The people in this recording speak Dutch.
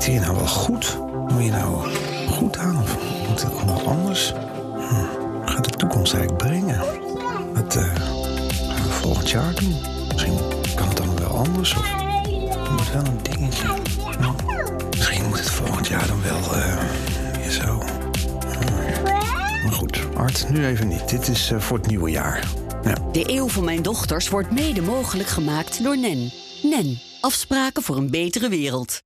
Zit hier nou wel goed? Moet je nou goed aan of moet het nog anders? Hm, gaat de toekomst eigenlijk brengen? Wat eh, gaan we volgend jaar doen? Misschien kan het dan wel anders of moet wel een dingetje. Hm, Misschien moet het volgend jaar dan wel eh, weer zo. Hm, maar goed, Art, nu even niet. Dit is eh, voor het nieuwe jaar. Ja. De eeuw van mijn dochters wordt mede mogelijk gemaakt door NEN. NEN. Afspraken voor een betere wereld.